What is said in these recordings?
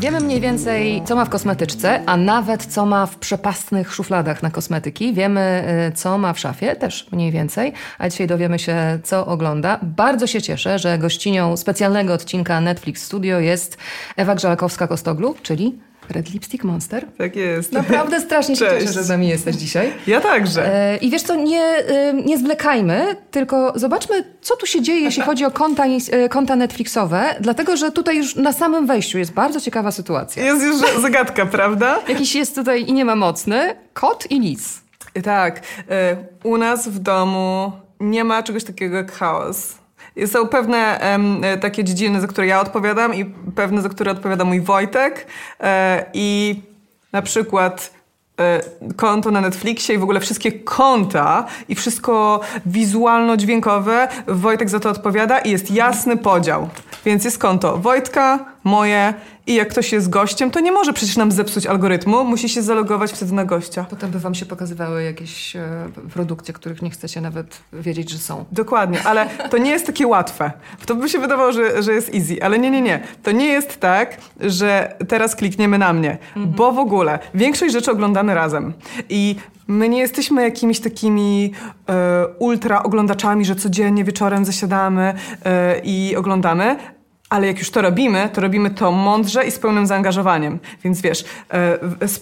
Wiemy mniej więcej, co ma w kosmetyczce, a nawet co ma w przepastnych szufladach na kosmetyki. Wiemy, y, co ma w szafie, też mniej więcej, a dzisiaj dowiemy się, co ogląda. Bardzo się cieszę, że gościnią specjalnego odcinka Netflix Studio jest Ewa Grzalakowska-Kostoglu, czyli Red Lipstick Monster. Tak jest. Naprawdę strasznie się Cześć. cieszę, że z nami jesteś dzisiaj. Ja także. E, I wiesz co, nie, e, nie zwlekajmy, tylko zobaczmy, co tu się dzieje, jeśli chodzi o konta, e, konta Netflixowe, dlatego że tutaj już na samym wejściu jest bardzo ciekawa sytuacja. Jest już zagadka, prawda? Jakiś jest tutaj i nie ma mocny, kot i lis. Tak. e, U nas w domu nie ma czegoś takiego jak chaos. Są pewne e, takie dziedziny, za które ja odpowiadam i pewne, za które odpowiada mój Wojtek. E, I na przykład e, konto na Netflixie i w ogóle wszystkie konta i wszystko wizualno-dźwiękowe, Wojtek za to odpowiada i jest jasny podział. Więc jest konto Wojtka, moje i jak ktoś jest gościem, to nie może przecież nam zepsuć algorytmu, musi się zalogować wtedy na gościa. Potem by wam się pokazywały jakieś e, produkcje, których nie chcecie nawet wiedzieć, że są. Dokładnie, ale to nie jest takie łatwe. To by się wydawało, że, że jest easy, ale nie, nie, nie. To nie jest tak, że teraz klikniemy na mnie, bo w ogóle większość rzeczy oglądamy razem. I my nie jesteśmy jakimiś takimi e, ultra oglądaczami, że codziennie wieczorem zasiadamy e, i oglądamy. Ale jak już to robimy, to robimy to mądrze i z pełnym zaangażowaniem. Więc wiesz, e,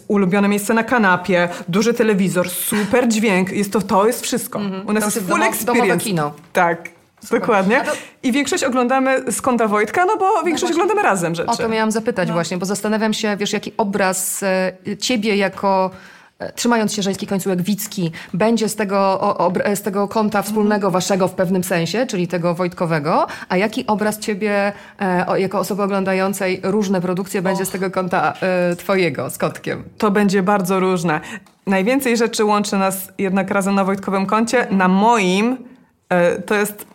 ulubione miejsce na kanapie, duży telewizor, super dźwięk, jest to, to jest wszystko. U nas To jest jest full domo- experience. kino. Tak, dokładnie. A to- I większość oglądamy z konta Wojtka, no bo większość oglądamy razem rzeczy. O to miałam zapytać właśnie, bo zastanawiam się, wiesz, jaki obraz e, ciebie jako trzymając się żeński końcówek Wicki, będzie z tego, obr- z tego konta wspólnego waszego w pewnym sensie, czyli tego Wojtkowego, a jaki obraz ciebie e, jako osoby oglądającej różne produkcje będzie z tego konta e, twojego, z kotkiem? To będzie bardzo różne. Najwięcej rzeczy łączy nas jednak razem na Wojtkowym koncie. Na moim e, to jest...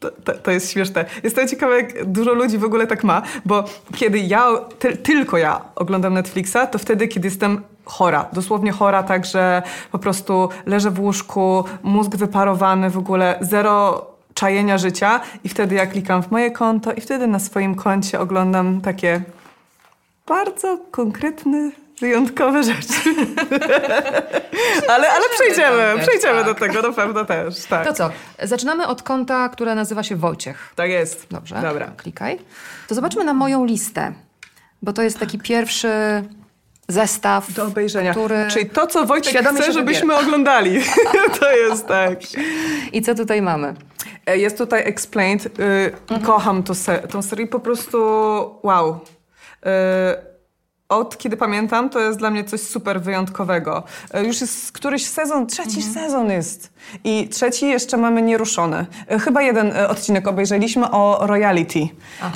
To, to, to jest śmieszne. Jest to ciekawe, jak dużo ludzi w ogóle tak ma, bo kiedy ja, ty, tylko ja oglądam Netflixa, to wtedy, kiedy jestem chora, dosłownie chora, tak, że po prostu leżę w łóżku, mózg wyparowany, w ogóle zero czajenia życia i wtedy ja klikam w moje konto i wtedy na swoim koncie oglądam takie bardzo konkretne, wyjątkowe rzeczy. ale, ale przejdziemy, przejdziemy tak. do tego na pewno też, tak. To co? Zaczynamy od konta, które nazywa się Wojciech. Tak jest. Dobrze, Dobra. klikaj. To zobaczmy na moją listę, bo to jest taki pierwszy zestaw, Do obejrzenia. który... Czyli to, co Wojtek Świadomie chce, żebyśmy oglądali. to jest tak. I co tutaj mamy? E, Jest tutaj Explained. Y, Kocham to se tą serię. Po prostu wow. Y, od kiedy pamiętam, to jest dla mnie coś super wyjątkowego. Y, Już jest któryś sezon, trzeci sezon jest. I trzeci jeszcze mamy nieruszony. Y, Chyba jeden odcinek obejrzeliśmy o royalty.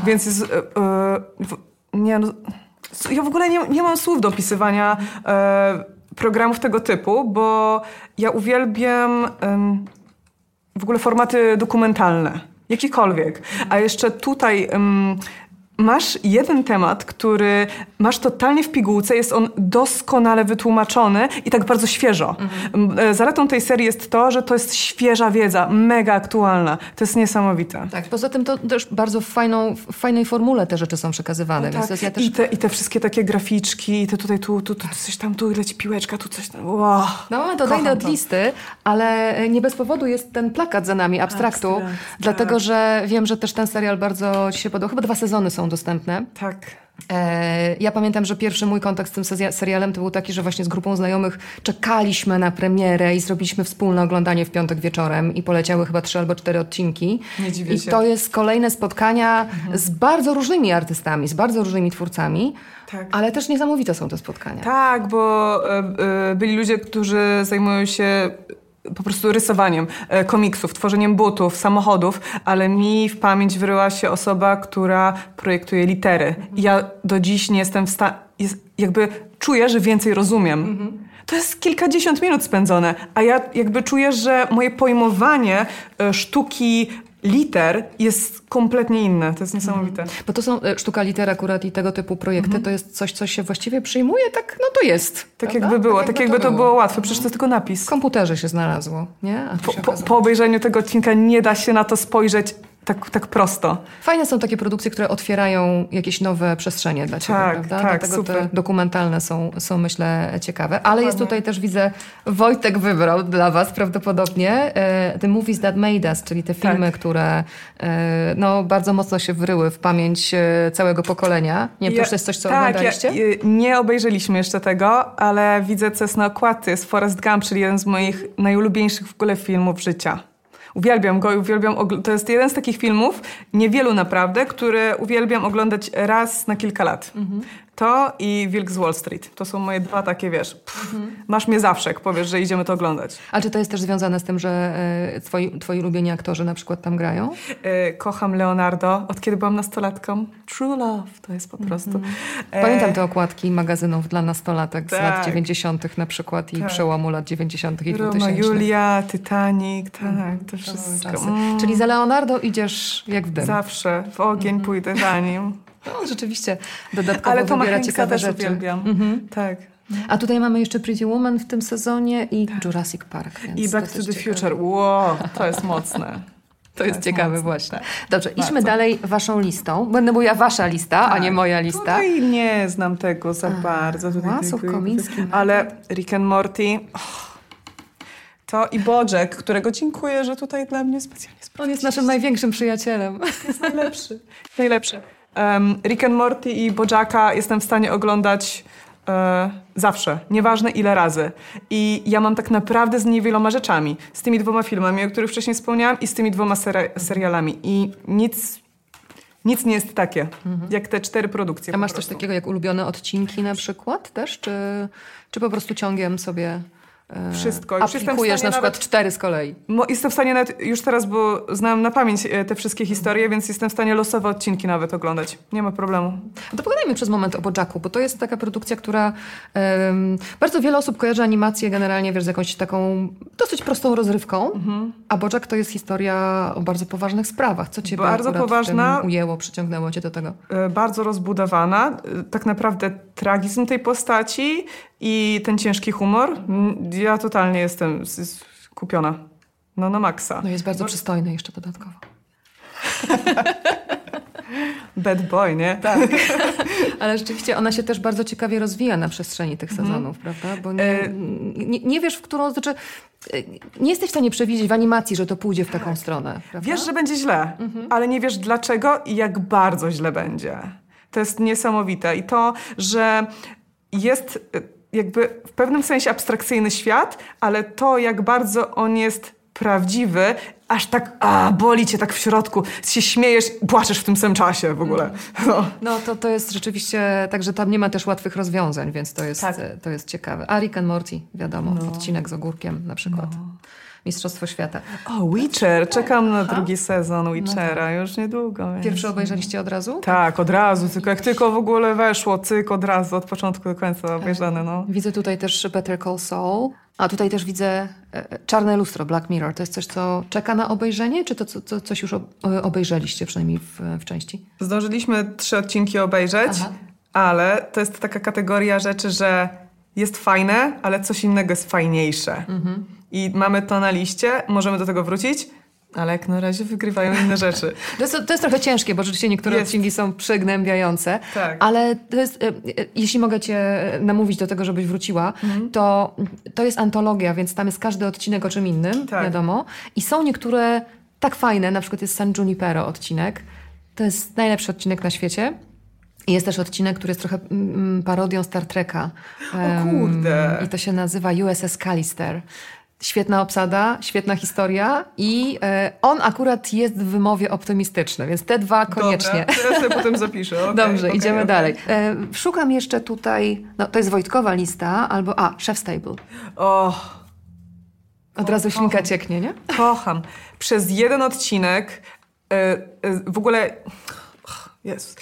Więc jest... Nie, no, ja w ogóle nie, nie mam słów do opisywania y, programów tego typu, bo ja uwielbiam... w ogóle formaty dokumentalne, jakikolwiek. A jeszcze tutaj masz jeden temat, który masz totalnie w pigułce, jest on doskonale wytłumaczony i tak bardzo świeżo. Ym, e, Zaletą tej serii jest to, że to jest świeża wiedza, mega aktualna. To jest niesamowite. Tak, poza tym to też bardzo fajną, w fajnej formule te rzeczy są przekazywane, to jest, ja też... I, te, I te wszystkie takie graficzki, i te tutaj, tu, tu, tu coś tam, tu leci piłeczka, tu coś tam. Wow. Odejdę Kocham od listy, ale nie bez powodu jest ten plakat za nami, abstraktu, Abstrakt, dlatego tak. że wiem, że też ten serial bardzo Ci się podobał. Chyba dwa sezony są dostępne. Tak. E, ja pamiętam, że pierwszy mój kontakt z tym serialem to był taki, że właśnie z grupą znajomych czekaliśmy na premierę i zrobiliśmy wspólne oglądanie w piątek wieczorem i poleciały chyba trzy albo cztery odcinki. Nie dziwię I się. to jest kolejne spotkania z bardzo różnymi artystami, z bardzo różnymi twórcami, Tak. ale też niesamowite są te spotkania. Tak, bo e, e, byli ludzie, którzy zajmują się po prostu rysowaniem e, komiksów, tworzeniem butów, samochodów, ale mi w pamięć wyryła się osoba, która projektuje litery. I ja do dziś nie jestem w stanie, jakby czuję, że więcej rozumiem. To jest kilkadziesiąt minut spędzone, a ja jakby czuję, że moje pojmowanie e, sztuki liter jest kompletnie inne. To jest niesamowite. Bo to są e, sztuka liter akurat i tego typu projekty, to jest coś, co się właściwie przyjmuje, tak, no to jest. Tak prawda? jakby było, tak, jakby to było łatwe. Przecież to jest tylko napis. W komputerze się znalazło, nie? Po, się po, po obejrzeniu tego odcinka nie da się na to spojrzeć tak, tak prosto. Fajne są takie produkcje, które otwierają jakieś nowe przestrzenie dla Ciebie, Tak, prawda? tak, Dlatego super. te dokumentalne są, są, myślę, ciekawe. Ale jest tutaj też, widzę, Wojtek wybrał dla Was prawdopodobnie e, The Movies That Made Us, czyli te filmy, Tak. które e, no, bardzo mocno się wryły w pamięć e, całego pokolenia. Nie wiem, to już jest coś, co tak, oglądaliście? Ja, y, nie obejrzeliśmy jeszcze tego, ale widzę, co jest na okładce. Jest Forrest Gump, czyli jeden z moich najulubieńszych w ogóle filmów życia. Uwielbiam go i uwielbiam. To jest jeden z takich filmów, niewielu naprawdę, które uwielbiam oglądać raz na kilka lat. Mhm. To i Wilk z Wall Street. To są moje dwa takie, wiesz, pff, masz mnie zawsze, jak powiesz, że idziemy to oglądać. Ale czy to jest też związane z tym, że e, twoi, twoi ulubieni aktorzy na przykład tam grają? Y, kocham Leonardo od kiedy byłam nastolatką. True love to jest po prostu. Mhm. Pamiętam te okładki magazynów dla nastolatek z tak. lat 90. na przykład i Tak. przełomu lat 90. i Roma 2000. Julia, Titanic, tak, to Cały wszystko. Mm, Czyli za Leonardo idziesz jak w dym. Zawsze w ogień pójdę za nim. No, rzeczywiście dodatkowo Ale Toma wybiera ciekawe też rzeczy. uwielbiam. Tak. A tutaj mamy jeszcze Pretty Woman w tym sezonie i Jurassic Park. I Back to to the ciekawe. Future. Wow, to jest mocne. To jest jest ciekawe mocne, właśnie. tak. Dobrze, idźmy Bardzo. dalej waszą listą. Będę mówiła wasza lista, a nie moja lista. Tutaj nie znam tego za bardzo. Tutaj Łasów, Komiński. Ale Rick and Morty... och, To i Bojack, którego dziękuję, że tutaj dla mnie specjalnie On jest naszym największym przyjacielem. jest najlepszy. Najlepszy. Um, Rick and Morty i Bojacka jestem w stanie oglądać e, zawsze, nieważne ile razy. I ja mam tak naprawdę z niewieloma rzeczami. Z tymi dwoma filmami, o których wcześniej wspomniałam i z tymi dwoma seri- serialami. I nic, nic nie jest takie, jak te cztery produkcje. A masz coś takiego jak ulubione odcinki na przykład też? Czy, czy po prostu ciągiem sobie Wszystko. Już jestem w aplikujesz na przykład nawet- cztery z kolei? Jestem w stanie nawet, już teraz, bo znam na pamięć e, te wszystkie historie, więc jestem w stanie losowe odcinki nawet oglądać. Nie ma problemu. No to pogadajmy przez moment o Bojacku, bo to jest taka produkcja, która bardzo wiele osób kojarzy animację generalnie wiesz, z jakąś taką dosyć prostą rozrywką, Mhm. a Bojack to jest historia o bardzo poważnych sprawach. Co cię Bardzo poważna. ujęło, przyciągnęło cię do tego? e, bardzo rozbudowana. E, Tak naprawdę tragizm tej postaci i ten ciężki humor. Mm, Ja totalnie jestem kupiona. No na maksa. No jest bardzo przystojny jeszcze dodatkowo. Bad boy, nie? Tak. Ale rzeczywiście ona się też bardzo ciekawie rozwija na przestrzeni tych sezonów, prawda? Bo nie, E, nie, nie wiesz, w którą... Znaczy, e, nie jesteś w stanie przewidzieć w animacji, że to pójdzie w taką stronę, prawda? Wiesz, że będzie źle, Mhm. ale nie wiesz dlaczego i jak bardzo źle będzie. To jest niesamowite. I to, że jest e, jakby w pewnym sensie abstrakcyjny świat, ale to, jak bardzo on jest prawdziwy, aż tak a, boli cię tak w środku, się śmiejesz, płaczesz w tym samym czasie w ogóle. No. No to, to jest rzeczywiście, także tam nie ma też łatwych rozwiązań, więc to jest, Tak. e, to jest ciekawe. A Rick and Morty, wiadomo, odcinek z ogórkiem na przykład. Mistrzostwo Świata. O, Witcher. Czekam na drugi sezon Witchera, już niedługo. Więc... Pierwszy obejrzeliście od razu? Tak, od razu, tylko jak tylko w ogóle weszło, cyk, od razu, od początku do końca obejrzane, no. Widzę tutaj też Better Call Saul. A tutaj też widzę e, e, Czarne Lustro, Black Mirror. To jest coś, co czeka na obejrzenie, czy to co, co, coś już ob- e, obejrzeliście, przynajmniej w, w części? Zdążyliśmy trzy odcinki obejrzeć, Aha. ale to jest taka kategoria rzeczy, że jest fajne, ale coś innego jest fajniejsze. Mhm. I mamy to na liście, możemy do tego wrócić, ale jak na razie wygrywają inne rzeczy. To jest, to jest trochę ciężkie, bo rzeczywiście niektóre Jest. odcinki są przygnębiające. Tak. Ale to jest, e, e, jeśli mogę cię namówić do tego, żebyś wróciła, Mhm. to to jest antologia, więc tam jest każdy odcinek o czym innym, Tak. wiadomo. I są niektóre tak fajne, na przykład jest San Junipero odcinek. To jest najlepszy odcinek na świecie. Jest też odcinek, który jest trochę mm, parodią Star Treka. O kurde. I to się nazywa USS Callister. Świetna obsada, świetna historia i e, on akurat jest w wymowie optymistyczny, więc te dwa koniecznie. Dobra, ja sobie potem zapiszę. okej, Dobrze, okej, idziemy okej. dalej. E, szukam jeszcze tutaj, no to jest Wojtkowa lista, albo, a, Chef's Table. O, Od razu ślinka cieknie, nie? kocham. Przez jeden odcinek e, w ogóle Jezus.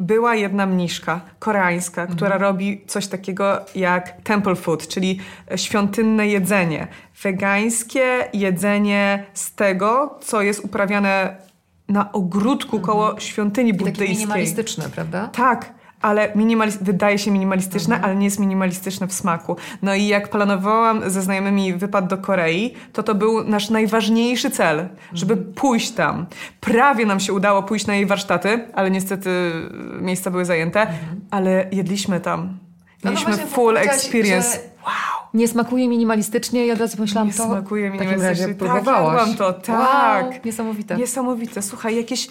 Była jedna mniszka koreańska, Mhm. która robi coś takiego jak temple food, czyli świątynne jedzenie. Wegańskie jedzenie z tego, co jest uprawiane na ogródku koło świątyni Takie buddyjskiej. minimalistyczne, prawda? Tak, ale wydaje się minimalistyczne, ale nie jest minimalistyczne w smaku. No i jak planowałam ze znajomymi wypad do Korei, to to był nasz najważniejszy cel, żeby pójść tam. Prawie nam się udało pójść na jej warsztaty, ale niestety y, miejsca były zajęte, ale jedliśmy tam. no Mieliśmy właśnie, full experience. Wow! Nie smakuje minimalistycznie i od razu pomyślałam, Nie to smakuje w takim minimalistycznie. razie Tak, próbowałaś. to, tak. Wow, niesamowite. Niesamowite. Słuchaj, jakieś...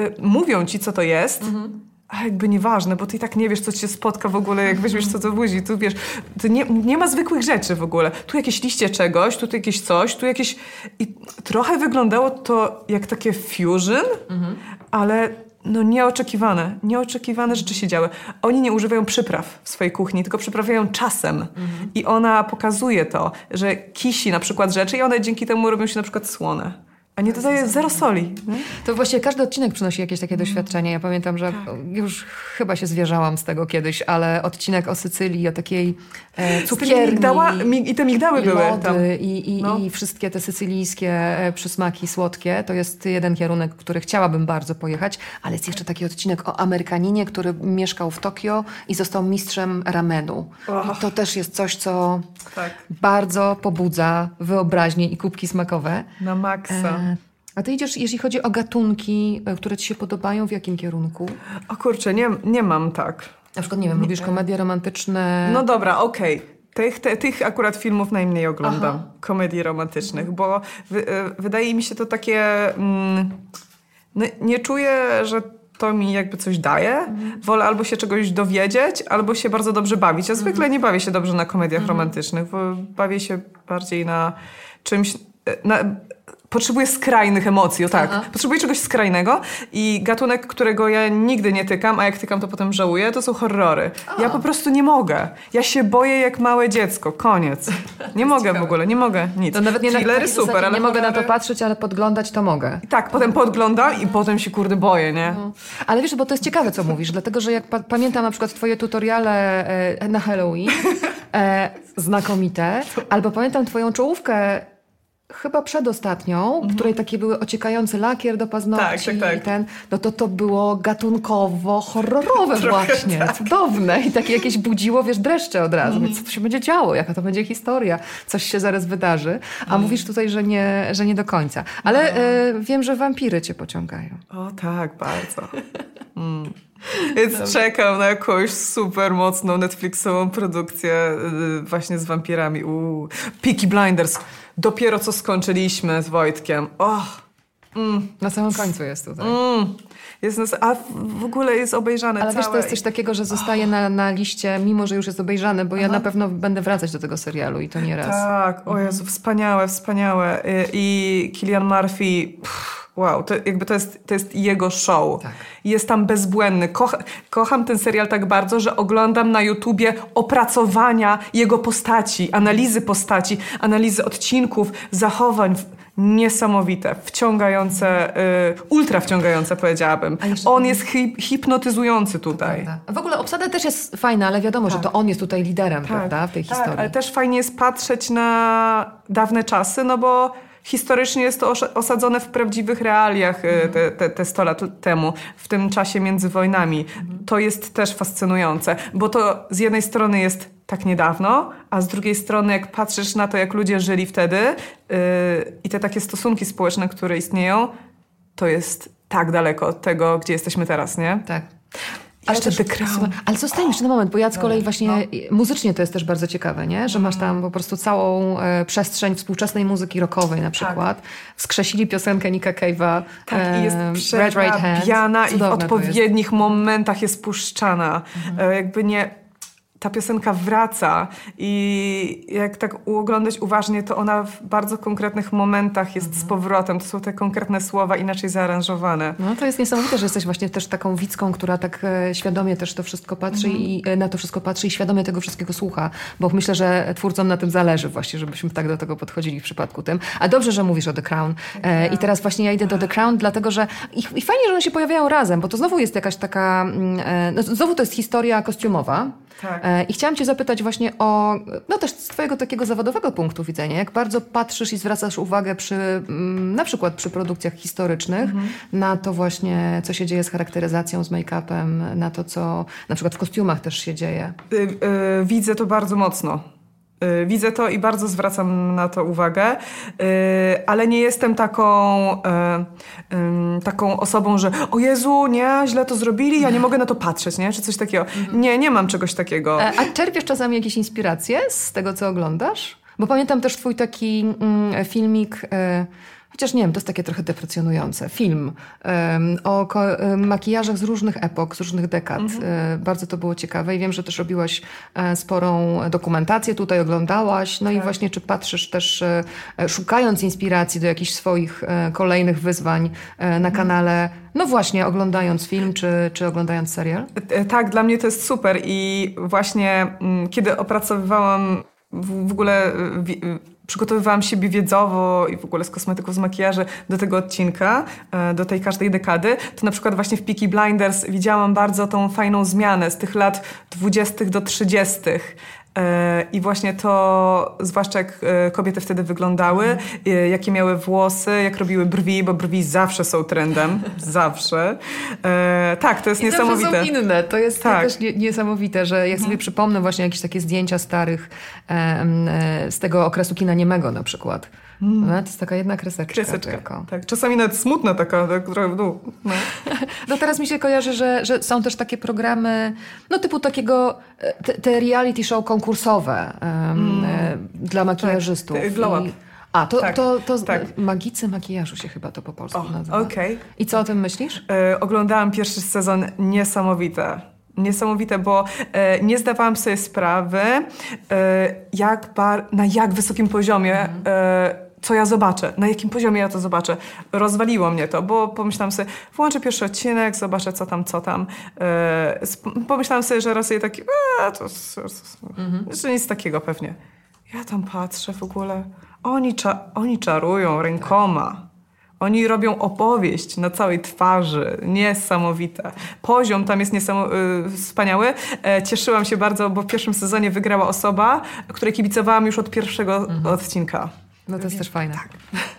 Y, mówią ci, co to jest, Mhm. A jakby nieważne, bo ty i tak nie wiesz, co cię spotka w ogóle, jak weźmiesz co do buzi. Tu wiesz, tu nie, nie ma zwykłych rzeczy w ogóle. Tu jakieś liście czegoś, tu jakieś coś, tu jakieś... I trochę wyglądało to jak takie fusion, Mhm. ale no nieoczekiwane. Nieoczekiwane rzeczy się działy. Oni nie używają przypraw w swojej kuchni, tylko przyprawiają czasem. Mhm. I ona pokazuje to, że kisi na przykład rzeczy i one dzięki temu robią się na przykład słone. A nie dodaje zero soli. Nie? To właściwie każdy odcinek przynosi jakieś takie doświadczenie. Ja pamiętam, że Tak. już chyba się zwierzałam z tego kiedyś, ale odcinek o Sycylii, o takiej e, cukierni. migdała, mi, I te migdały i były lody, tam. I, i, No. I wszystkie te sycylijskie e, przysmaki słodkie. To jest jeden kierunek, który chciałabym bardzo pojechać, ale jest jeszcze taki odcinek o Amerykaninie, który mieszkał w Tokio i został mistrzem ramenu. I to też jest coś, co Tak, bardzo pobudza wyobraźnię i kubki smakowe. na maksa. A ty idziesz, jeśli chodzi o gatunki, e, które ci się podobają, w jakim kierunku? O kurczę, nie, nie mam tak. Na przykład, nie wiem, lubisz komedie romantyczne? No dobra, okej. Tych, te, tych akurat filmów najmniej oglądam, komedii romantycznych, bo wy, e, wydaje mi się to takie... Mm, no, nie czuję, że to mi jakby coś daje. Wolę albo się czegoś dowiedzieć, albo się bardzo dobrze bawić. Ja zwykle nie bawię się dobrze na komediach romantycznych, bo bawię się bardziej na czymś... e, Na, Potrzebuję skrajnych emocji, o tak. Aha. Potrzebuję czegoś skrajnego i gatunek, którego ja nigdy nie tykam, a jak tykam, to potem żałuję, to są horrory. Ja po prostu nie mogę. Ja się boję jak małe dziecko. Koniec. Nie mogę w ogóle, nie mogę nic. To nawet nie na Thrillery zasadzie, super, ale Nie mogę na to horrory- patrzeć, ale podglądać to mogę. I tak, potem podglądam i potem się kurde boję, nie? Ale wiesz, bo to jest ciekawe, co mówisz, dlatego że jak pa pamiętam na przykład twoje tutoriale e, na Halloween, e, znakomite, albo pamiętam twoją czołówkę chyba przedostatnią, w której takie były ociekający lakier do paznokci Tak, tak, tak. i ten, no to to było gatunkowo horrorowe właśnie, tak. cudowne i takie jakieś budziło, wiesz, dreszcze od razu, Mhm. więc co się będzie działo, jaka to będzie historia, coś się zaraz wydarzy, a Mhm. mówisz tutaj, że nie, że nie do końca. Ale e, wiem, że wampiry cię pociągają. O tak, bardzo. Mm. Więc czekam na jakąś super mocną Netflixową produkcję y, właśnie z wampirami. Uuu. Peaky Blinders. Dopiero co skończyliśmy z Wojtkiem. Och, Na samym końcu jest tutaj. mm. jest nas, a w- ogóle jest obejrzane Ale całe. wiesz, to jest coś takiego, że zostaje na, na liście, mimo że już jest obejrzane, bo ja na pewno będę wracać do tego serialu i to nie raz. Tak, o Jezu, wspaniałe, wspaniałe. I, i Killian Murphy, pff, wow, to jakby to jest, to jest jego show. Tak. Jest tam bezbłędny. Kocha, kocham ten serial tak bardzo, że oglądam na YouTubie opracowania jego postaci, analizy postaci, analizy odcinków, zachowań. Niesamowite, wciągające, y, ultra wciągające powiedziałabym. On jest hi, hipnotyzujący tutaj. W ogóle obsada też jest fajna, ale wiadomo, że to on jest tutaj liderem, prawda, w tej tak, historii. ale też fajnie jest patrzeć na dawne czasy, no bo historycznie jest to osadzone w prawdziwych realiach e, te, te, te 100 lat temu, w tym czasie między wojnami. To jest też fascynujące, bo to z jednej strony jest tak niedawno, a z drugiej strony jak patrzysz na to, jak ludzie żyli wtedy yy, i te takie stosunki społeczne, które istnieją, to jest tak daleko od tego, gdzie jesteśmy teraz, nie? Tak. Jeszcze też- The Crown. słuchaj, Ale zostań jeszcze na moment, bo ja z kolei właśnie no. muzycznie to jest też bardzo ciekawe, nie? że masz tam po prostu całą e, przestrzeń współczesnej muzyki rockowej na przykład. Wskrzesili piosenkę Nicka Cave'a Tak, e, i jest Red Right przerabiana i w odpowiednich momentach jest puszczana. E, Jakby nie... ta piosenka wraca i jak tak oglądać uważnie, to ona w bardzo konkretnych momentach jest z powrotem. To są te konkretne słowa inaczej zaaranżowane. No to jest niesamowite, że jesteś właśnie też taką widzką, która tak e, świadomie też to wszystko patrzy i e, na to wszystko patrzy i świadomie tego wszystkiego słucha, bo myślę, że twórcom na tym zależy właśnie, żebyśmy tak do tego podchodzili w przypadku tym. A dobrze, że mówisz o The Crown. E, I teraz właśnie ja idę do The Crown, dlatego że i, i fajnie, że one się pojawiają razem, bo to znowu jest jakaś taka, mm, no, znowu to jest historia kostiumowa. Tak. E, I chciałam cię zapytać właśnie o, no też z twojego takiego zawodowego punktu widzenia, jak bardzo patrzysz i zwracasz uwagę przy, mm, na przykład przy produkcjach historycznych, na to właśnie, co się dzieje z charakteryzacją, z make-upem, na to, co na przykład w kostiumach też się dzieje. Y, y, widzę to bardzo mocno. Y, Widzę to i bardzo zwracam na to uwagę, y, ale nie jestem taką, y, taką osobą, że o Jezu, nie, źle to zrobili, ja nie mogę na to patrzeć, nie? Czy coś takiego. Nie, nie mam czegoś takiego. E, A czerpiesz czasami jakieś inspiracje z tego, co oglądasz? Bo pamiętam też twój taki mm, filmik, chociaż nie wiem, to jest takie trochę deprecjonujące, film em, o makijażach z różnych epok, z różnych dekad. E, bardzo to było ciekawe i wiem, że też robiłaś e, sporą dokumentację, tutaj oglądałaś. No i właśnie czy patrzysz też, e, szukając inspiracji do jakichś swoich kolejnych wyzwań na kanale, no właśnie oglądając film, czy, czy oglądając serial? Tak, dla mnie to jest super i właśnie mm, kiedy opracowywałam w, ogóle, przygotowywałam siebie wiedzowo i w ogóle z kosmetyków, z makijaży do tego odcinka, e, do tej każdej dekady, to na przykład właśnie w Peaky Blinders widziałam bardzo tą fajną zmianę z tych lat 20. do 30. E, I właśnie to, zwłaszcza jak e, kobiety wtedy wyglądały, e, jakie miały włosy, jak robiły brwi, bo brwi zawsze są trendem. zawsze. Tak, to jest I zawsze niesamowite. są inne. To jest Tak. też nie, niesamowite, że jak sobie przypomnę właśnie jakieś takie zdjęcia starych z tego okresu kina niemego na przykład. No, to jest taka jedna kreseczka. Kreseczka. tylko. Tak, czasami nawet smutna taka, tak, trochę w dół. No. No teraz mi się kojarzy, że, że są też takie programy, no typu takiego, e, te, te reality show konkursowe em, e, dla makijażystów. te glow up. A, to, Tak, to, to tak. magicy makijażu się chyba to po polsku O, nazywa. okej. I co o tym myślisz? E, oglądałam pierwszy sezon niesamowite. Niesamowite, bo e, nie zdawałam sobie sprawy, e, jak bar, na jak wysokim poziomie, e, co ja zobaczę, na jakim poziomie ja to zobaczę. Rozwaliło mnie to, bo pomyślałam sobie, włączę pierwszy odcinek, zobaczę co tam, co tam. E, pomyślałam sobie, że raz je taki, a, to, to, to, że nic takiego pewnie. Ja tam patrzę w ogóle, oni, cza, oni czarują rękoma. Oni robią opowieść na całej twarzy. Niesamowite. Poziom tam jest niesamo- y, wspaniały. E, cieszyłam się bardzo, bo w pierwszym sezonie wygrała osoba, której kibicowałam już od pierwszego odcinka. No to jest też fajne.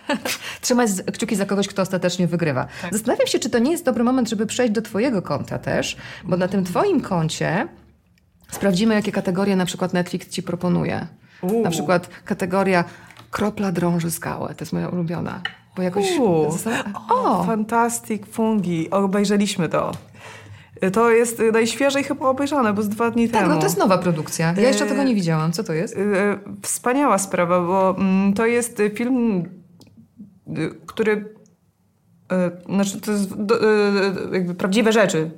Trzymać z- kciuki za kogoś, kto ostatecznie wygrywa. Zastanawiam się, czy to nie jest dobry moment, żeby przejść do twojego konta też, bo na tym twoim koncie sprawdzimy, jakie kategorie na przykład Netflix ci proponuje. Uuu. Na przykład kategoria kropla drąży skałę. To jest moja ulubiona. Bo jakoś... Uuu. O, O! Fantastic Fungi. Obejrzeliśmy to. To jest y, najświeżej chyba obejrzane, bo z dwa dni Tak, temu. no to jest nowa produkcja. Ja jeszcze E, tego nie widziałam. Co to jest? Y, y, Wspaniała sprawa, bo mm, to jest y, film, y, który. y, Znaczy, to jest do- y, y, jakby prawdziwe rzeczy.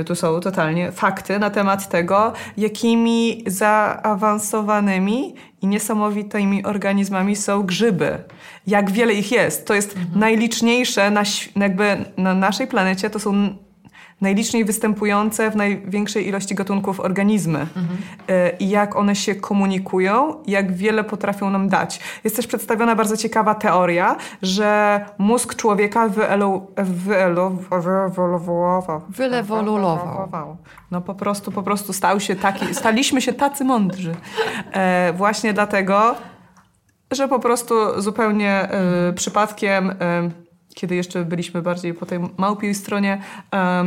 Y, Tu są totalnie fakty na temat tego, jakimi zaawansowanymi i niesamowitymi organizmami są grzyby. Jak wiele ich jest. To jest najliczniejsze na, jakby na naszej planecie. To są najliczniej występujące w największej ilości gatunków organizmy Y, i jak one się komunikują, jak wiele potrafią nam dać. Jest też przedstawiona bardzo ciekawa teoria, że mózg człowieka wyelu, wyelu, wyewoluował. No po prostu, po prostu stał się taki, staliśmy się tacy mądrzy. E, właśnie dlatego, że po prostu zupełnie e, przypadkiem, e, kiedy jeszcze byliśmy bardziej po tej małpiej stronie, e, e,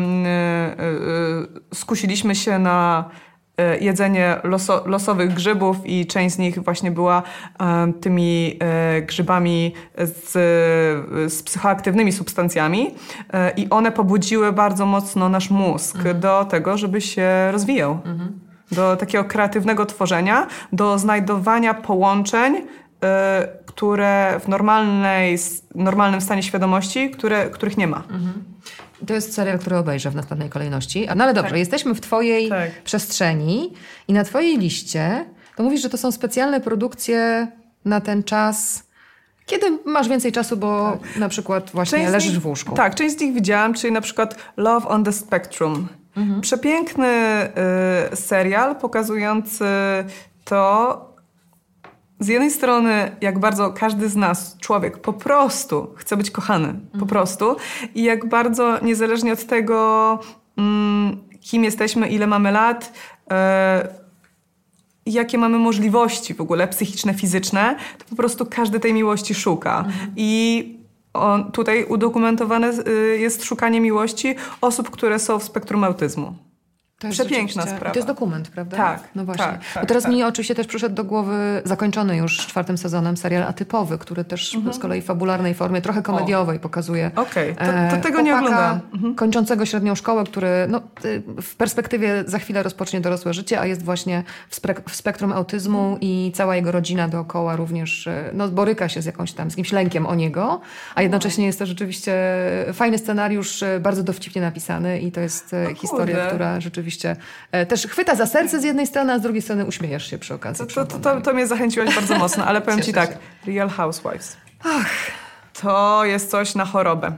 skusiliśmy się na e, jedzenie loso, losowych grzybów i część z nich właśnie była tymi e, grzybami z, z psychoaktywnymi substancjami e, i one pobudziły bardzo mocno nasz mózg do tego, żeby się rozwijał. Do takiego kreatywnego tworzenia, do znajdowania połączeń które w normalnej, normalnym stanie świadomości, które, których nie ma. Mhm. To jest serial, który obejrzę w następnej kolejności. No ale dobrze, tak. jesteśmy w Twojej tak. przestrzeni i na Twojej liście to mówisz, że to są specjalne produkcje na ten czas. Kiedy masz więcej czasu, bo tak. na przykład właśnie część leżysz nich, w łóżku. Tak, część z nich widziałam, czyli na przykład Love on the Spectrum. Mhm. Przepiękny y, serial pokazujący to, z jednej strony, jak bardzo każdy z nas, człowiek, po prostu chce być kochany, po mhm. prostu, i jak bardzo niezależnie od tego, mm, kim jesteśmy, ile mamy lat, y, jakie mamy możliwości w ogóle psychiczne, fizyczne, to po prostu każdy tej miłości szuka. Mhm. I on, tutaj udokumentowane y, jest szukanie miłości osób, które są w spektrum autyzmu. To jest Przepiękna sprawa. To jest dokument, prawda? Tak. No właśnie. Tak, tak, Bo teraz tak. mi oczywiście też przyszedł do głowy zakończony już czwartym sezonem serial Atypowy, który też mhm. z kolei w fabularnej formie, trochę komediowej o. pokazuje. Okej, okay. to, to, e, tego nie oglądam. Mhm. Kończącego średnią szkołę, który no, y, w perspektywie za chwilę rozpocznie dorosłe życie, a jest właśnie w, spek w spektrum autyzmu mhm. i cała jego rodzina dookoła również y, no, boryka się z jakąś tam, z jakimś lękiem o niego, a jednocześnie jest to rzeczywiście fajny scenariusz, y, bardzo dowcipnie napisany i to jest historia, która rzeczywiście też chwyta za serce z jednej strony, a z drugiej strony uśmiejesz się przy okazji. To, to, to, to mnie zachęciłaś bardzo mocno, ale powiem ci tak, Real Housewives. Ach. To jest coś na chorobę.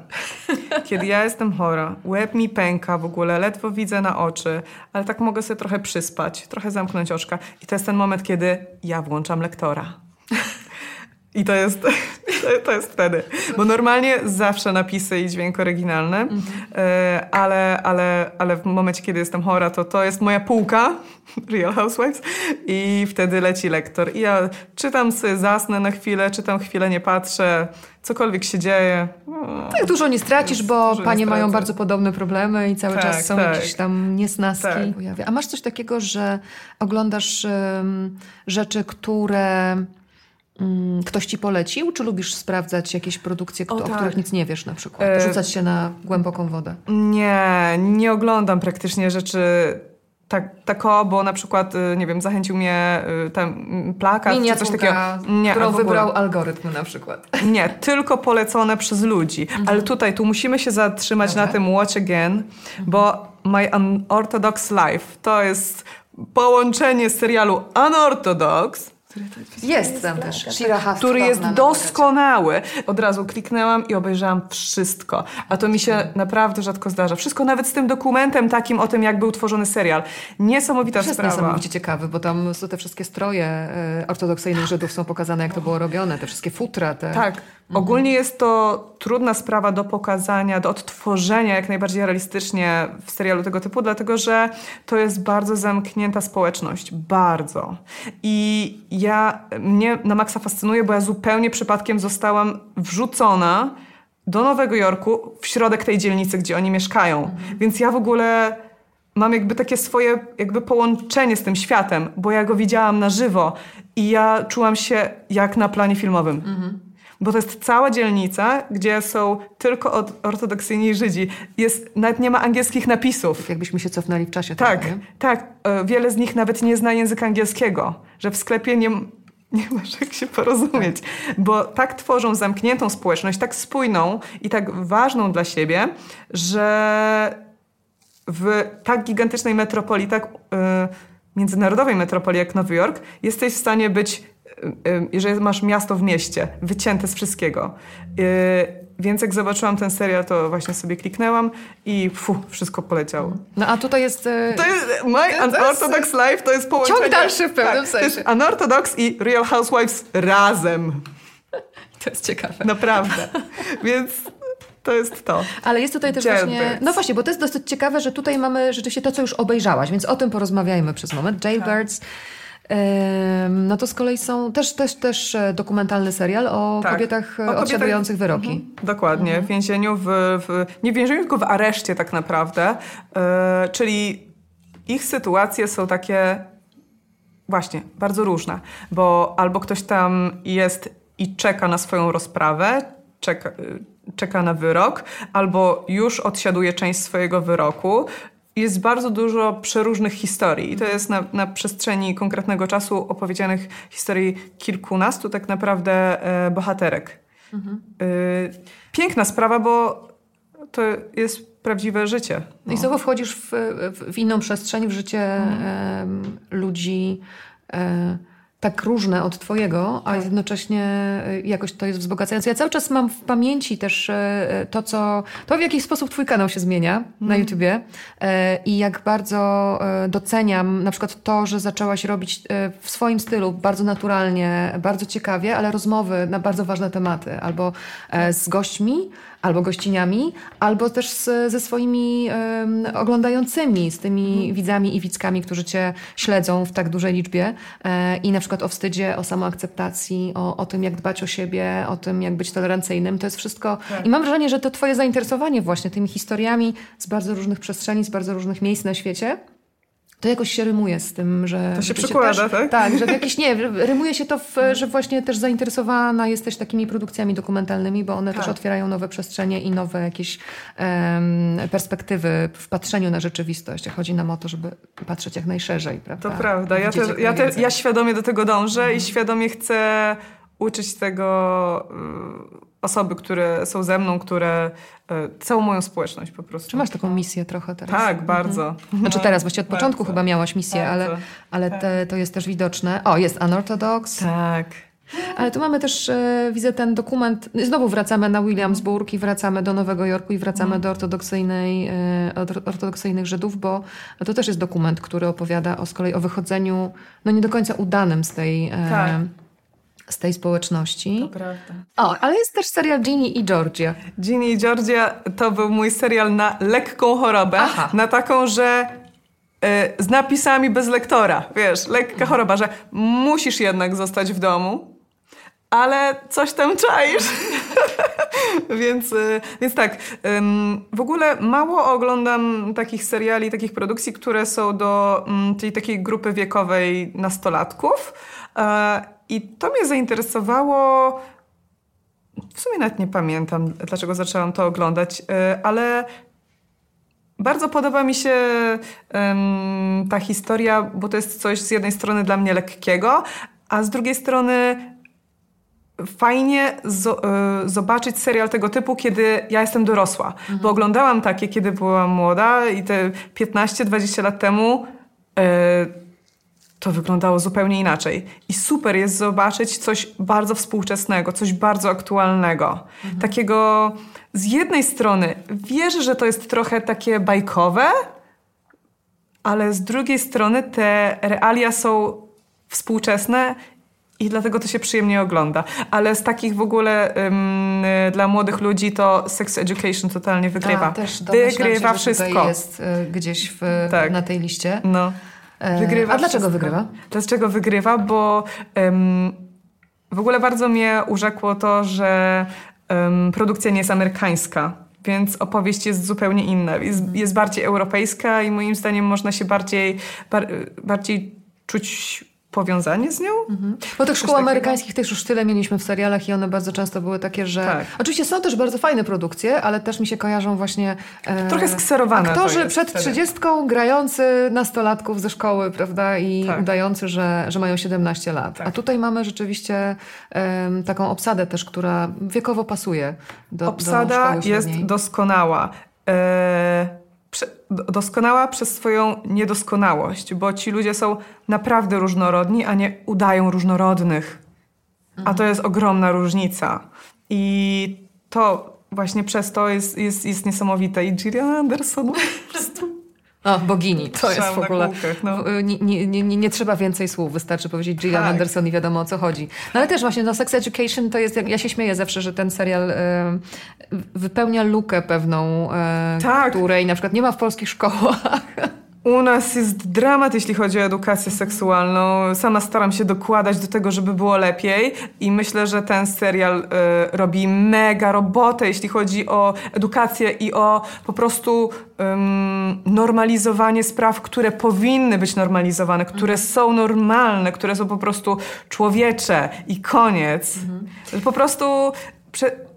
Kiedy ja jestem chora, łeb mi pęka w ogóle, ledwo widzę na oczy, ale tak mogę sobie trochę przyspać, trochę zamknąć oczka. I to jest ten moment, kiedy ja włączam lektora. I to jest, to jest wtedy. Bo normalnie zawsze napisy i dźwięk oryginalny, mhm. ale, ale, ale w momencie, kiedy jestem chora, to to jest moja półka, Real Housewives, i wtedy leci lektor. I ja czytam sobie, zasnę na chwilę, czytam chwilę, nie patrzę, cokolwiek się dzieje. No, tak dużo nie stracisz, bo panie mają bardzo podobne problemy i cały tak, czas są tak. jakieś tam niesnaski. Tak. A masz coś takiego, że oglądasz um, rzeczy, które ktoś ci polecił, czy lubisz sprawdzać jakieś produkcje, o, o tak. których nic nie wiesz na przykład? E, Rzucać się na głęboką wodę? Nie, nie oglądam praktycznie rzeczy tak, tako, bo na przykład, y, nie wiem, zachęcił mnie y, ten plakat Miniaturka, czy coś takiego. Nie, którą wybrał algorytm na przykład. Nie, tylko polecone przez ludzi. Mhm. Ale tutaj, tu musimy się zatrzymać Dobra. na tym Watch Again, bo My Unorthodox Life to jest połączenie serialu Unorthodox jest tam też. Shira który jest doskonały. Od razu kliknęłam i obejrzałam wszystko. A to mi się naprawdę rzadko zdarza. Wszystko nawet z tym dokumentem takim o tym, jak był tworzony serial. Niesamowita to jest sprawa. niesamowicie ciekawy, bo tam te wszystkie stroje e, ortodoksyjnych Żydów są pokazane, jak to było robione. Te wszystkie futra. Te... Tak. Mhm. Ogólnie jest to trudna sprawa do pokazania, do odtworzenia jak najbardziej realistycznie w serialu tego typu, dlatego że to jest bardzo zamknięta społeczność. Bardzo. I ja, mnie na maksa fascynuje, bo ja zupełnie przypadkiem zostałam wrzucona do Nowego Jorku w środek tej dzielnicy, gdzie oni mieszkają. Mhm. Więc ja w ogóle mam jakby takie swoje jakby połączenie z tym światem, bo ja go widziałam na żywo i ja czułam się jak na planie filmowym. Mhm bo to jest cała dzielnica, gdzie są tylko od, ortodoksyjni Żydzi. Jest, nawet nie ma angielskich napisów. Tak jakbyśmy się cofnęli w czasie. Tak, tak. tak. E, wiele z nich nawet nie zna języka angielskiego, że w sklepie nie, nie masz jak się porozumieć, tak. bo tak tworzą zamkniętą społeczność, tak spójną i tak ważną dla siebie, że w tak gigantycznej metropolii, tak yy, międzynarodowej metropolii jak Nowy Jork, jesteś w stanie być jeżeli masz miasto w mieście, wycięte z wszystkiego. Y, więc jak zobaczyłam ten serial, to właśnie sobie kliknęłam i fu, wszystko poleciało. No a tutaj jest... Y, to jest My Unorthodox Life to jest połączenie... Ciąg dalszy w pewnym tak, sensie. To jest Unorthodox i Real Housewives razem. To jest ciekawe. Naprawdę. Więc to jest to. Ale jest tutaj też Jailbirds. właśnie... No właśnie, bo to jest dosyć ciekawe, że tutaj mamy rzeczywiście to, co już obejrzałaś, więc o tym porozmawiajmy przez moment. Jailbirds... Tak. No to z kolei są też, też, też e, dokumentalny serial o tak, kobietach o odsiadujących wyroki. Mhm, dokładnie, mhm. w więzieniu, w, w, nie w więzieniu, tylko w areszcie tak naprawdę. E, czyli ich sytuacje są takie właśnie bardzo różne, bo albo ktoś tam jest i czeka na swoją rozprawę, czeka, czeka na wyrok, albo już odsiaduje część swojego wyroku, jest bardzo dużo przeróżnych historii. I to jest na, na przestrzeni konkretnego czasu opowiedzianych historii kilkunastu tak naprawdę e, bohaterek. Mhm. E, piękna sprawa, bo to jest prawdziwe życie. No. I znowu wchodzisz w, w, w, inną przestrzeń, w życie mhm. ludzi. E, tak różne od twojego, a tak. jednocześnie y, jakoś to jest wzbogacające. Ja cały czas mam w pamięci też y, to, co, to w jaki sposób twój kanał się zmienia mm. na mhm. YouTubie i jak bardzo doceniam na przykład to, że zaczęłaś robić w swoim stylu bardzo naturalnie, bardzo ciekawie, ale rozmowy na bardzo ważne tematy, albo z gośćmi, albo gościniami, albo też z, ze swoimi um, oglądającymi, z tymi mhm. widzami i widzkami, którzy cię śledzą w tak dużej liczbie e, i na przykład o wstydzie, o samoakceptacji, o, o tym, jak dbać o siebie, o tym, jak być tolerancyjnym. To jest wszystko. Tak. I mam wrażenie, że to twoje zainteresowanie właśnie tymi historiami z bardzo różnych przestrzeni, z bardzo różnych miejsc na świecie to jakoś się rymuje z tym, że... To się przekłada, też, tak? Tak, że jakiś, nie, rymuje się to, w, że właśnie też zainteresowana jesteś takimi produkcjami dokumentalnymi, bo one tak. też otwierają nowe przestrzenie i nowe jakieś um, perspektywy w patrzeniu na rzeczywistość. Chodzi nam o to, żeby patrzeć jak najszerzej, prawda? To prawda. Ja, te, ja, te, ja świadomie do tego dążę mhm. i świadomie chcę uczyć tego osoby, które są ze mną, które e, całą moją społeczność po prostu. Czy masz taką misję trochę teraz? Tak, mhm. bardzo. Znaczy teraz, właściwie od bardzo. początku chyba miałaś misję, bardzo. ale, ale tak. te, to jest też widoczne. O, jest Unorthodox. Tak. Ale tu mamy też, e, widzę ten dokument, znowu wracamy na Williamsburg i wracamy do Nowego Jorku i wracamy mm. do ortodoksyjnej, e, ortodoksyjnych Żydów, bo to też jest dokument, który opowiada o, z kolei o wychodzeniu, no nie do końca udanym z tej... E, tak z tej społeczności. To prawda. O, ale jest też serial Ginny i Georgia. Ginny i Georgia to był mój serial na lekką chorobę. Aha. Na taką, że y, z napisami bez lektora. Wiesz, lekka choroba, że musisz jednak zostać w domu, ale coś tam czaisz. więc, y, więc tak, w ogóle mało oglądam takich seriali, takich produkcji, które są do mm, tej takiej grupy wiekowej nastolatków. I to mnie zainteresowało. W sumie nawet nie pamiętam, dlaczego zaczęłam to oglądać, e, ale bardzo podoba mi się um, ta historia, bo to jest coś z jednej strony dla mnie lekkiego, a z drugiej strony fajnie zo y, zobaczyć serial tego typu, kiedy ja jestem dorosła. Mhm. Bo oglądałam takie, kiedy byłam młoda i te 15-20 lat temu. Y, to wyglądało zupełnie inaczej. I super jest zobaczyć coś bardzo współczesnego, coś bardzo aktualnego. Mhm. Takiego z jednej strony wierzę, że to jest trochę takie bajkowe, ale z drugiej strony te realia są współczesne i dlatego to się przyjemnie ogląda. Ale z takich w ogóle um, dla młodych ludzi to Sex Education totalnie wygrywa. A, też wygrywa się, wszystko. jest y, gdzieś w, tak. na tej liście. No. E, wygrywa A dlaczego wszystko. wygrywa? Dlaczego wygrywa? Bo um, w ogóle bardzo mnie urzekło to, że um, produkcja nie jest amerykańska. Więc opowieść jest zupełnie inna. Jest, jest bardziej europejska i moim zdaniem można się bardziej, bar, bardziej czuć powiązanie z nią. Mhm. Bo tych szkół amerykańskich też już tyle mieliśmy w serialach i one bardzo często były takie, że... Tak. Oczywiście są też bardzo fajne produkcje, ale też mi się kojarzą właśnie... E, Trochę skserowane Aktorzy przed trzydziestką grający nastolatków ze szkoły, prawda? I tak. udający, że, że mają 17 lat. Tak. A tutaj mamy rzeczywiście e, taką obsadę też, która wiekowo pasuje do Obsada do jest doskonała. E doskonała przez swoją niedoskonałość, bo ci ludzie są naprawdę różnorodni, a nie udają różnorodnych. A to jest ogromna różnica. I to właśnie przez to jest, jest, jest niesamowite. I Gillian Anderson po prostu o, bogini, to jest w ogóle. Kółkach, no. nie, nie, nie, nie, trzeba więcej słów, wystarczy powiedzieć Gillian tak. Anderson i wiadomo o co chodzi. No ale też właśnie no, Sex Education to jest, ja się śmieję zawsze, że ten serial e, wypełnia lukę pewną, e, tak. której na przykład nie ma w polskich szkołach. U nas jest dramat, jeśli chodzi o edukację seksualną. Sama staram się dokładać do tego, żeby było lepiej i myślę, że ten serial y, robi mega robotę, jeśli chodzi o edukację i o po prostu normalizowanie spraw, które powinny być normalizowane, które mhm. są normalne, które są po prostu człowiecze i koniec. Mhm. Po prostu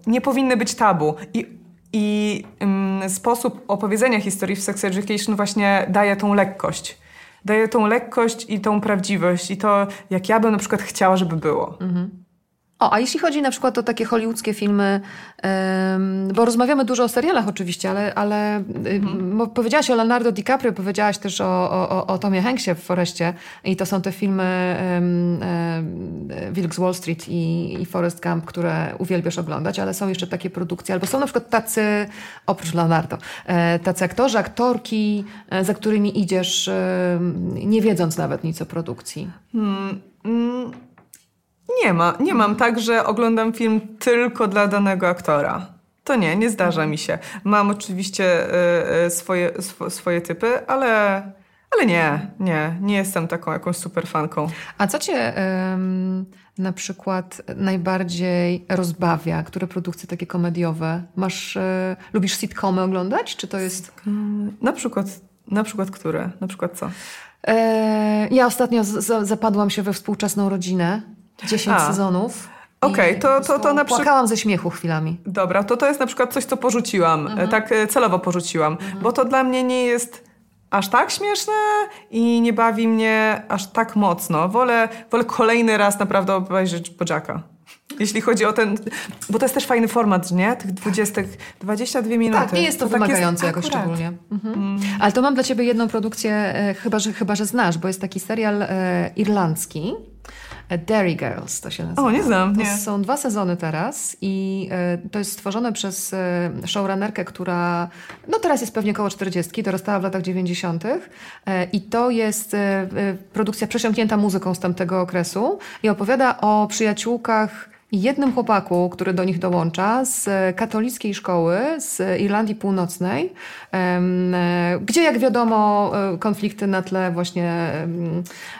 nie powinny być tabu. I I ym, sposób opowiedzenia historii w Sex Education właśnie daje tą lekkość. Daje tą lekkość i tą prawdziwość i to, jak ja bym na przykład chciała, żeby było. O, a jeśli chodzi na przykład o takie hollywoodzkie filmy, bo rozmawiamy dużo o serialach oczywiście, ale, ale ym, powiedziałaś o Leonardo DiCaprio, powiedziałaś też o, o, o- Tomie Hanksie w Foreście i to są te filmy um, Wilk z Wall Street i, i Forrest Gump, które uwielbiasz oglądać, ale są jeszcze takie produkcje, albo są na przykład tacy, oprócz Leonardo, e, tacy aktorzy, aktorki, e, za którymi idziesz nie wiedząc nawet nic o produkcji. Nie ma. Nie mam tak, że oglądam film tylko dla danego aktora. To nie, nie zdarza mi się. Mam oczywiście y, y, swoje, swo, swoje typy, ale, ale nie, nie. Nie jestem taką jakąś super fanką. A co cię na przykład najbardziej rozbawia? Które produkcje takie komediowe? Masz, e, lubisz sitcomy oglądać? Czy to jest... Na przykład, na przykład które? Na przykład co? E, ja ostatnio zapadłam się we współczesną rodzinę. 10 A. sezonów. Okej, I to- to- to na przy- Płakałam ze śmiechu chwilami. Dobra, to to jest na przykład coś, co porzuciłam. Mhm. e, Tak e, celowo porzuciłam. Bo to dla mnie nie jest aż tak śmieszne i nie bawi mnie aż tak mocno. Wolę, wolę kolejny raz naprawdę obejrzeć Bojacka. Jeśli chodzi o ten... Bo to jest też fajny format, nie? Tych 20, 22 minuty. Tak, nie jest to, tak wymagające jakoś akurat. szczególnie. Mhm. Ale to mam dla ciebie jedną produkcję, e, chyba że, chyba, że znasz, bo jest taki serial e, irlandzki. Dairy Girls to się nazywa. O, nie znam, nie. są dwa sezony teraz i e, to jest stworzone przez e, showrunnerkę, która no teraz jest pewnie około 40, dorastała w latach 90. E, i to jest produkcja przesiąknięta muzyką z tamtego okresu i opowiada o przyjaciółkach i jednym chłopaku, który do nich dołącza z katolickiej szkoły z Irlandii Północnej, e, gdzie jak wiadomo e, konflikty na tle właśnie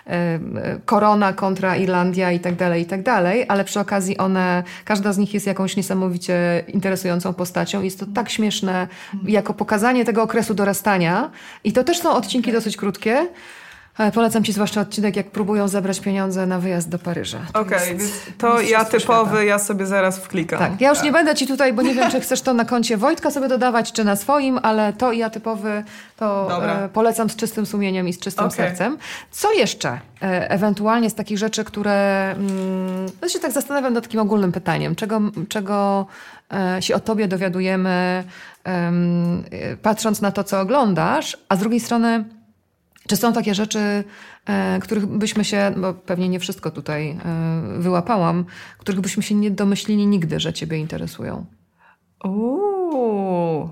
e, korona kontra Irlandia i tak dalej, i tak dalej, ale przy okazji one, każda z nich jest jakąś niesamowicie interesującą postacią. Jest to tak śmieszne jako pokazanie tego okresu dorastania i to też są odcinki dosyć krótkie. Polecam Ci zwłaszcza odcinek, jak próbują zebrać pieniądze na wyjazd do Paryża. Okej, więc to ja typowy, świata. ja sobie zaraz wklikam. Tak, ja już nie będę Ci tutaj, bo nie wiem, czy chcesz to na koncie Wojtka sobie dodawać, czy na swoim, ale to i ja typowy to Dobra. e, polecam z czystym sumieniem i z czystym Okej. sercem. Co jeszcze e, ewentualnie z takich rzeczy, które... Ja się tak zastanawiam nad takim ogólnym pytaniem. Czego, czego e, się o Tobie dowiadujemy, em, patrząc na to, co oglądasz, a z drugiej strony... Czy są takie rzeczy, e, których byśmy się, bo pewnie nie wszystko tutaj e, wyłapałam, których byśmy się nie domyślili nigdy, że Ciebie interesują? Uuu.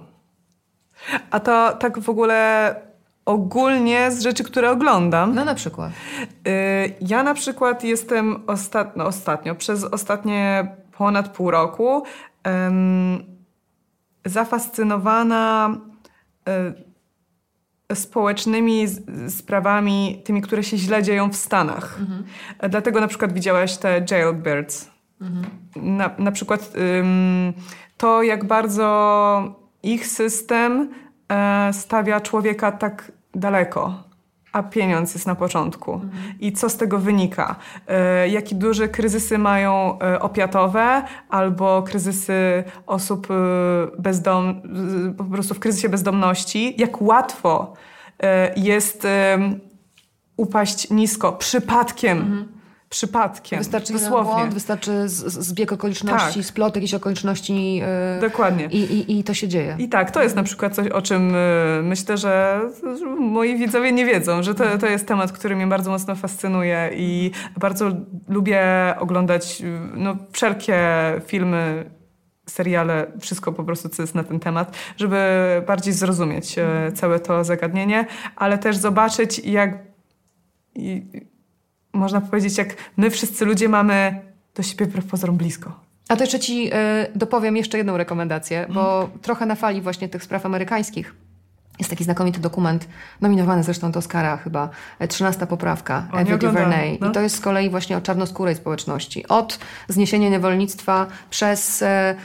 A to tak w ogóle ogólnie z rzeczy, które oglądam. No na przykład. Y, Ja na przykład jestem ostat... no, ostatnio, przez ostatnie ponad pół roku em, zafascynowana y, społecznymi sprawami, tymi, które się źle dzieją w Stanach. E, Dlatego na przykład widziałaś te jailbirds. Na, na przykład ym, to, jak bardzo ich system e, stawia człowieka tak daleko, a pieniądz jest na początku. I co z tego wynika? E, jakie duże kryzysy mają e, opiatowe albo kryzysy osób e, bezdom, z- po prostu w kryzysie bezdomności. Jak łatwo e, jest upaść nisko przypadkiem. Przypadkiem. Wystarczy dosłownie. błąd, wystarczy zbieg okoliczności, Tak. splot jakichś okoliczności e, Dokładnie. i, i, i to się dzieje. I tak, to jest na przykład coś, o czym y, myślę, że moi widzowie nie wiedzą, że to, to jest temat, który mnie bardzo mocno fascynuje i bardzo lubię oglądać y, no, wszelkie filmy, seriale, wszystko po prostu, co jest na ten temat, żeby bardziej zrozumieć całe to zagadnienie, ale też zobaczyć, jak można powiedzieć, jak my wszyscy ludzie mamy do siebie wbrew pozorom blisko. A to jeszcze Ci e, dopowiem jeszcze jedną rekomendację, bo trochę na fali właśnie tych spraw amerykańskich jest taki znakomity dokument, nominowany zresztą do Oscara chyba, e, 13 poprawka, O, oglądałam, DuVernay. no. I to jest z kolei właśnie o czarnoskórej społeczności. Od zniesienia niewolnictwa przez e,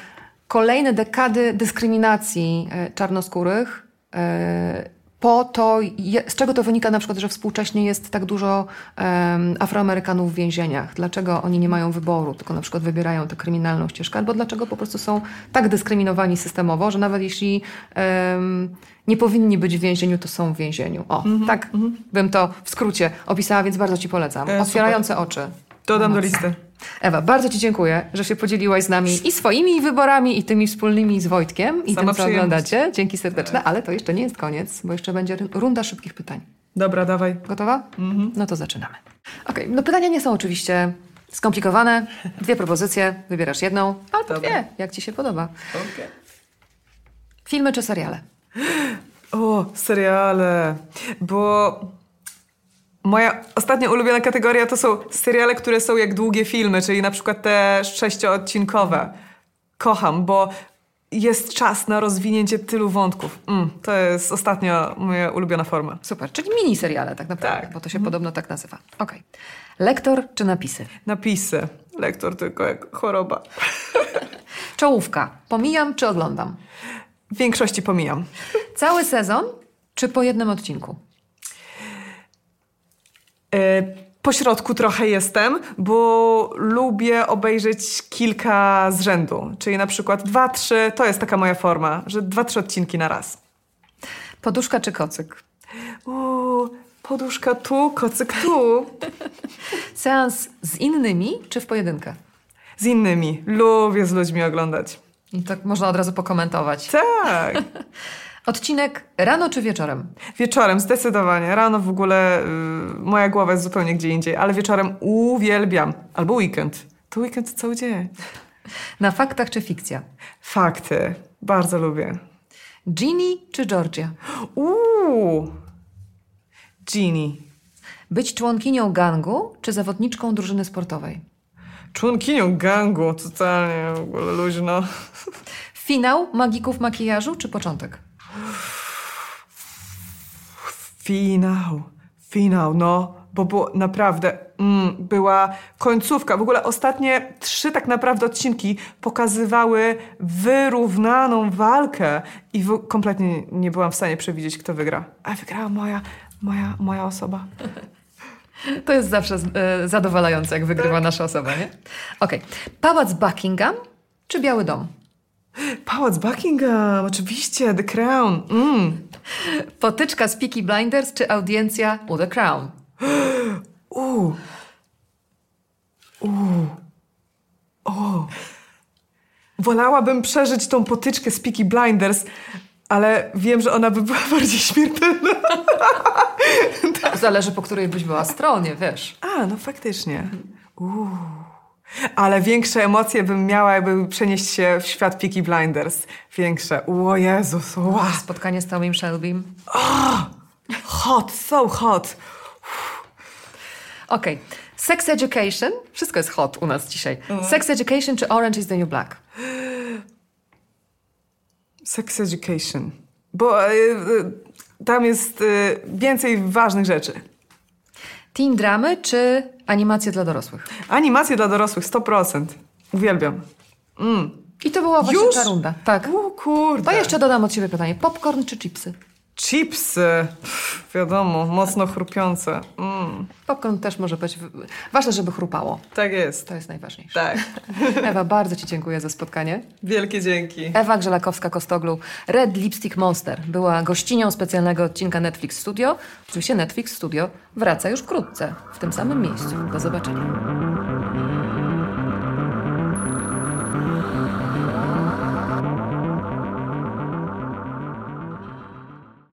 kolejne dekady dyskryminacji e, czarnoskórych, e, po to, z czego to wynika na przykład, że współcześnie jest tak dużo em, Afroamerykanów w więzieniach? Dlaczego oni nie mają wyboru, tylko na przykład wybierają tę kryminalną ścieżkę? Albo dlaczego po prostu są tak dyskryminowani systemowo, że nawet jeśli em, nie powinni być w więzieniu, to są w więzieniu. O, tak bym to w skrócie opisała, więc bardzo Ci polecam. E, Otwierające oczy. Dodam do listy. Ewa, bardzo Ci dziękuję, że się podzieliłaś z nami i swoimi wyborami, i tymi wspólnymi z Wojtkiem, i Sama tym, co oglądacie. Dzięki serdeczne, ale to jeszcze nie jest koniec, bo jeszcze będzie runda szybkich pytań. Dobra, dawaj. Gotowa? No to zaczynamy. Okej, no pytania nie są oczywiście skomplikowane. Dwie propozycje, wybierasz jedną, albo Dobra. dwie, jak Ci się podoba. Okay. Filmy czy seriale? O, seriale. Bo moja ostatnia ulubiona kategoria to są seriale, które są jak długie filmy, czyli na przykład te sześcioodcinkowe. Kocham, bo jest czas na rozwinięcie tylu wątków. Mm, to jest ostatnio moja ulubiona forma. Super, czyli mini seriale tak naprawdę, Tak. bo to się podobno tak nazywa. Okej. Lektor czy napisy? Napisy. Lektor tylko jak choroba. Czołówka. Pomijam czy oglądam? W większości pomijam. Cały sezon czy po jednym odcinku? E, Po środku trochę jestem, bo lubię obejrzeć kilka z rzędu. Czyli na przykład dwa, trzy, to jest taka moja forma, że dwa, trzy odcinki na raz. Poduszka czy kocyk? Uuu, poduszka tu, kocyk tu. Seans z innymi czy w pojedynkę? Z innymi. Lubię z ludźmi oglądać. I tak można od razu pokomentować. Tak. Odcinek rano czy wieczorem? Wieczorem zdecydowanie. Rano w ogóle y, moja głowa jest zupełnie gdzie indziej, ale wieczorem uwielbiam. Albo weekend. To weekend cały dzień. Na faktach czy fikcja? Fakty. Bardzo lubię. Ginny czy Georgia? Uuu. Genie. Być członkinią gangu czy zawodniczką drużyny sportowej? Członkinią gangu. Totalnie w ogóle luźno. Finał magików makijażu czy początek? Finał. Finał, no. Bo było naprawdę, mm, była końcówka. W ogóle ostatnie trzy tak naprawdę odcinki pokazywały wyrównaną walkę i kompletnie nie byłam w stanie przewidzieć, kto wygra. A wygrała moja, moja, moja osoba. To jest zawsze e, zadowalające, jak wygrywa nasza osoba, nie? Okej. Pałac Buckingham czy Biały Dom? Pałac Buckingham, oczywiście, The Crown. Mm. Potyczka z Peaky Blinders czy audiencja u The Crown? Uuu. Uuu. O. Wolałabym przeżyć tą potyczkę z Peaky Blinders, ale wiem, że ona by była bardziej śmiertelna. Zależy, po której byś była stronie, wiesz. A, no faktycznie. Uuu. Ale większe emocje bym miała, jakby przenieść się w świat Peaky Blinders. Większe. O Jezus, wow. Spotkanie z Tomim Shelbym. Hot, so hot. Okej. Sex Education. Wszystko jest hot u nas dzisiaj. Sex Education czy Orange is the New Black? Sex education. Bo y, y, tam jest y, więcej ważnych rzeczy. Teen dramy czy animacje dla dorosłych? Animacje dla dorosłych 100%. Uwielbiam. Mm. I to była właśnie Już? ta runda. Tak. O kurde. To jeszcze dodam od siebie pytanie. Popcorn czy chipsy? Chipsy. Pff, wiadomo, mocno chrupiące. Mm. Popcorn też może być... w- Ważne, żeby chrupało. Tak jest. To jest najważniejsze. Tak. Ewa, bardzo Ci dziękuję za spotkanie. Wielkie dzięki. Ewa Grzelakowska-Kostoglu, Red Lipstick Monster, była gościnią specjalnego odcinka Netflix Studio. Oczywiście Netflix Studio wraca już wkrótce, w tym samym miejscu. Do zobaczenia.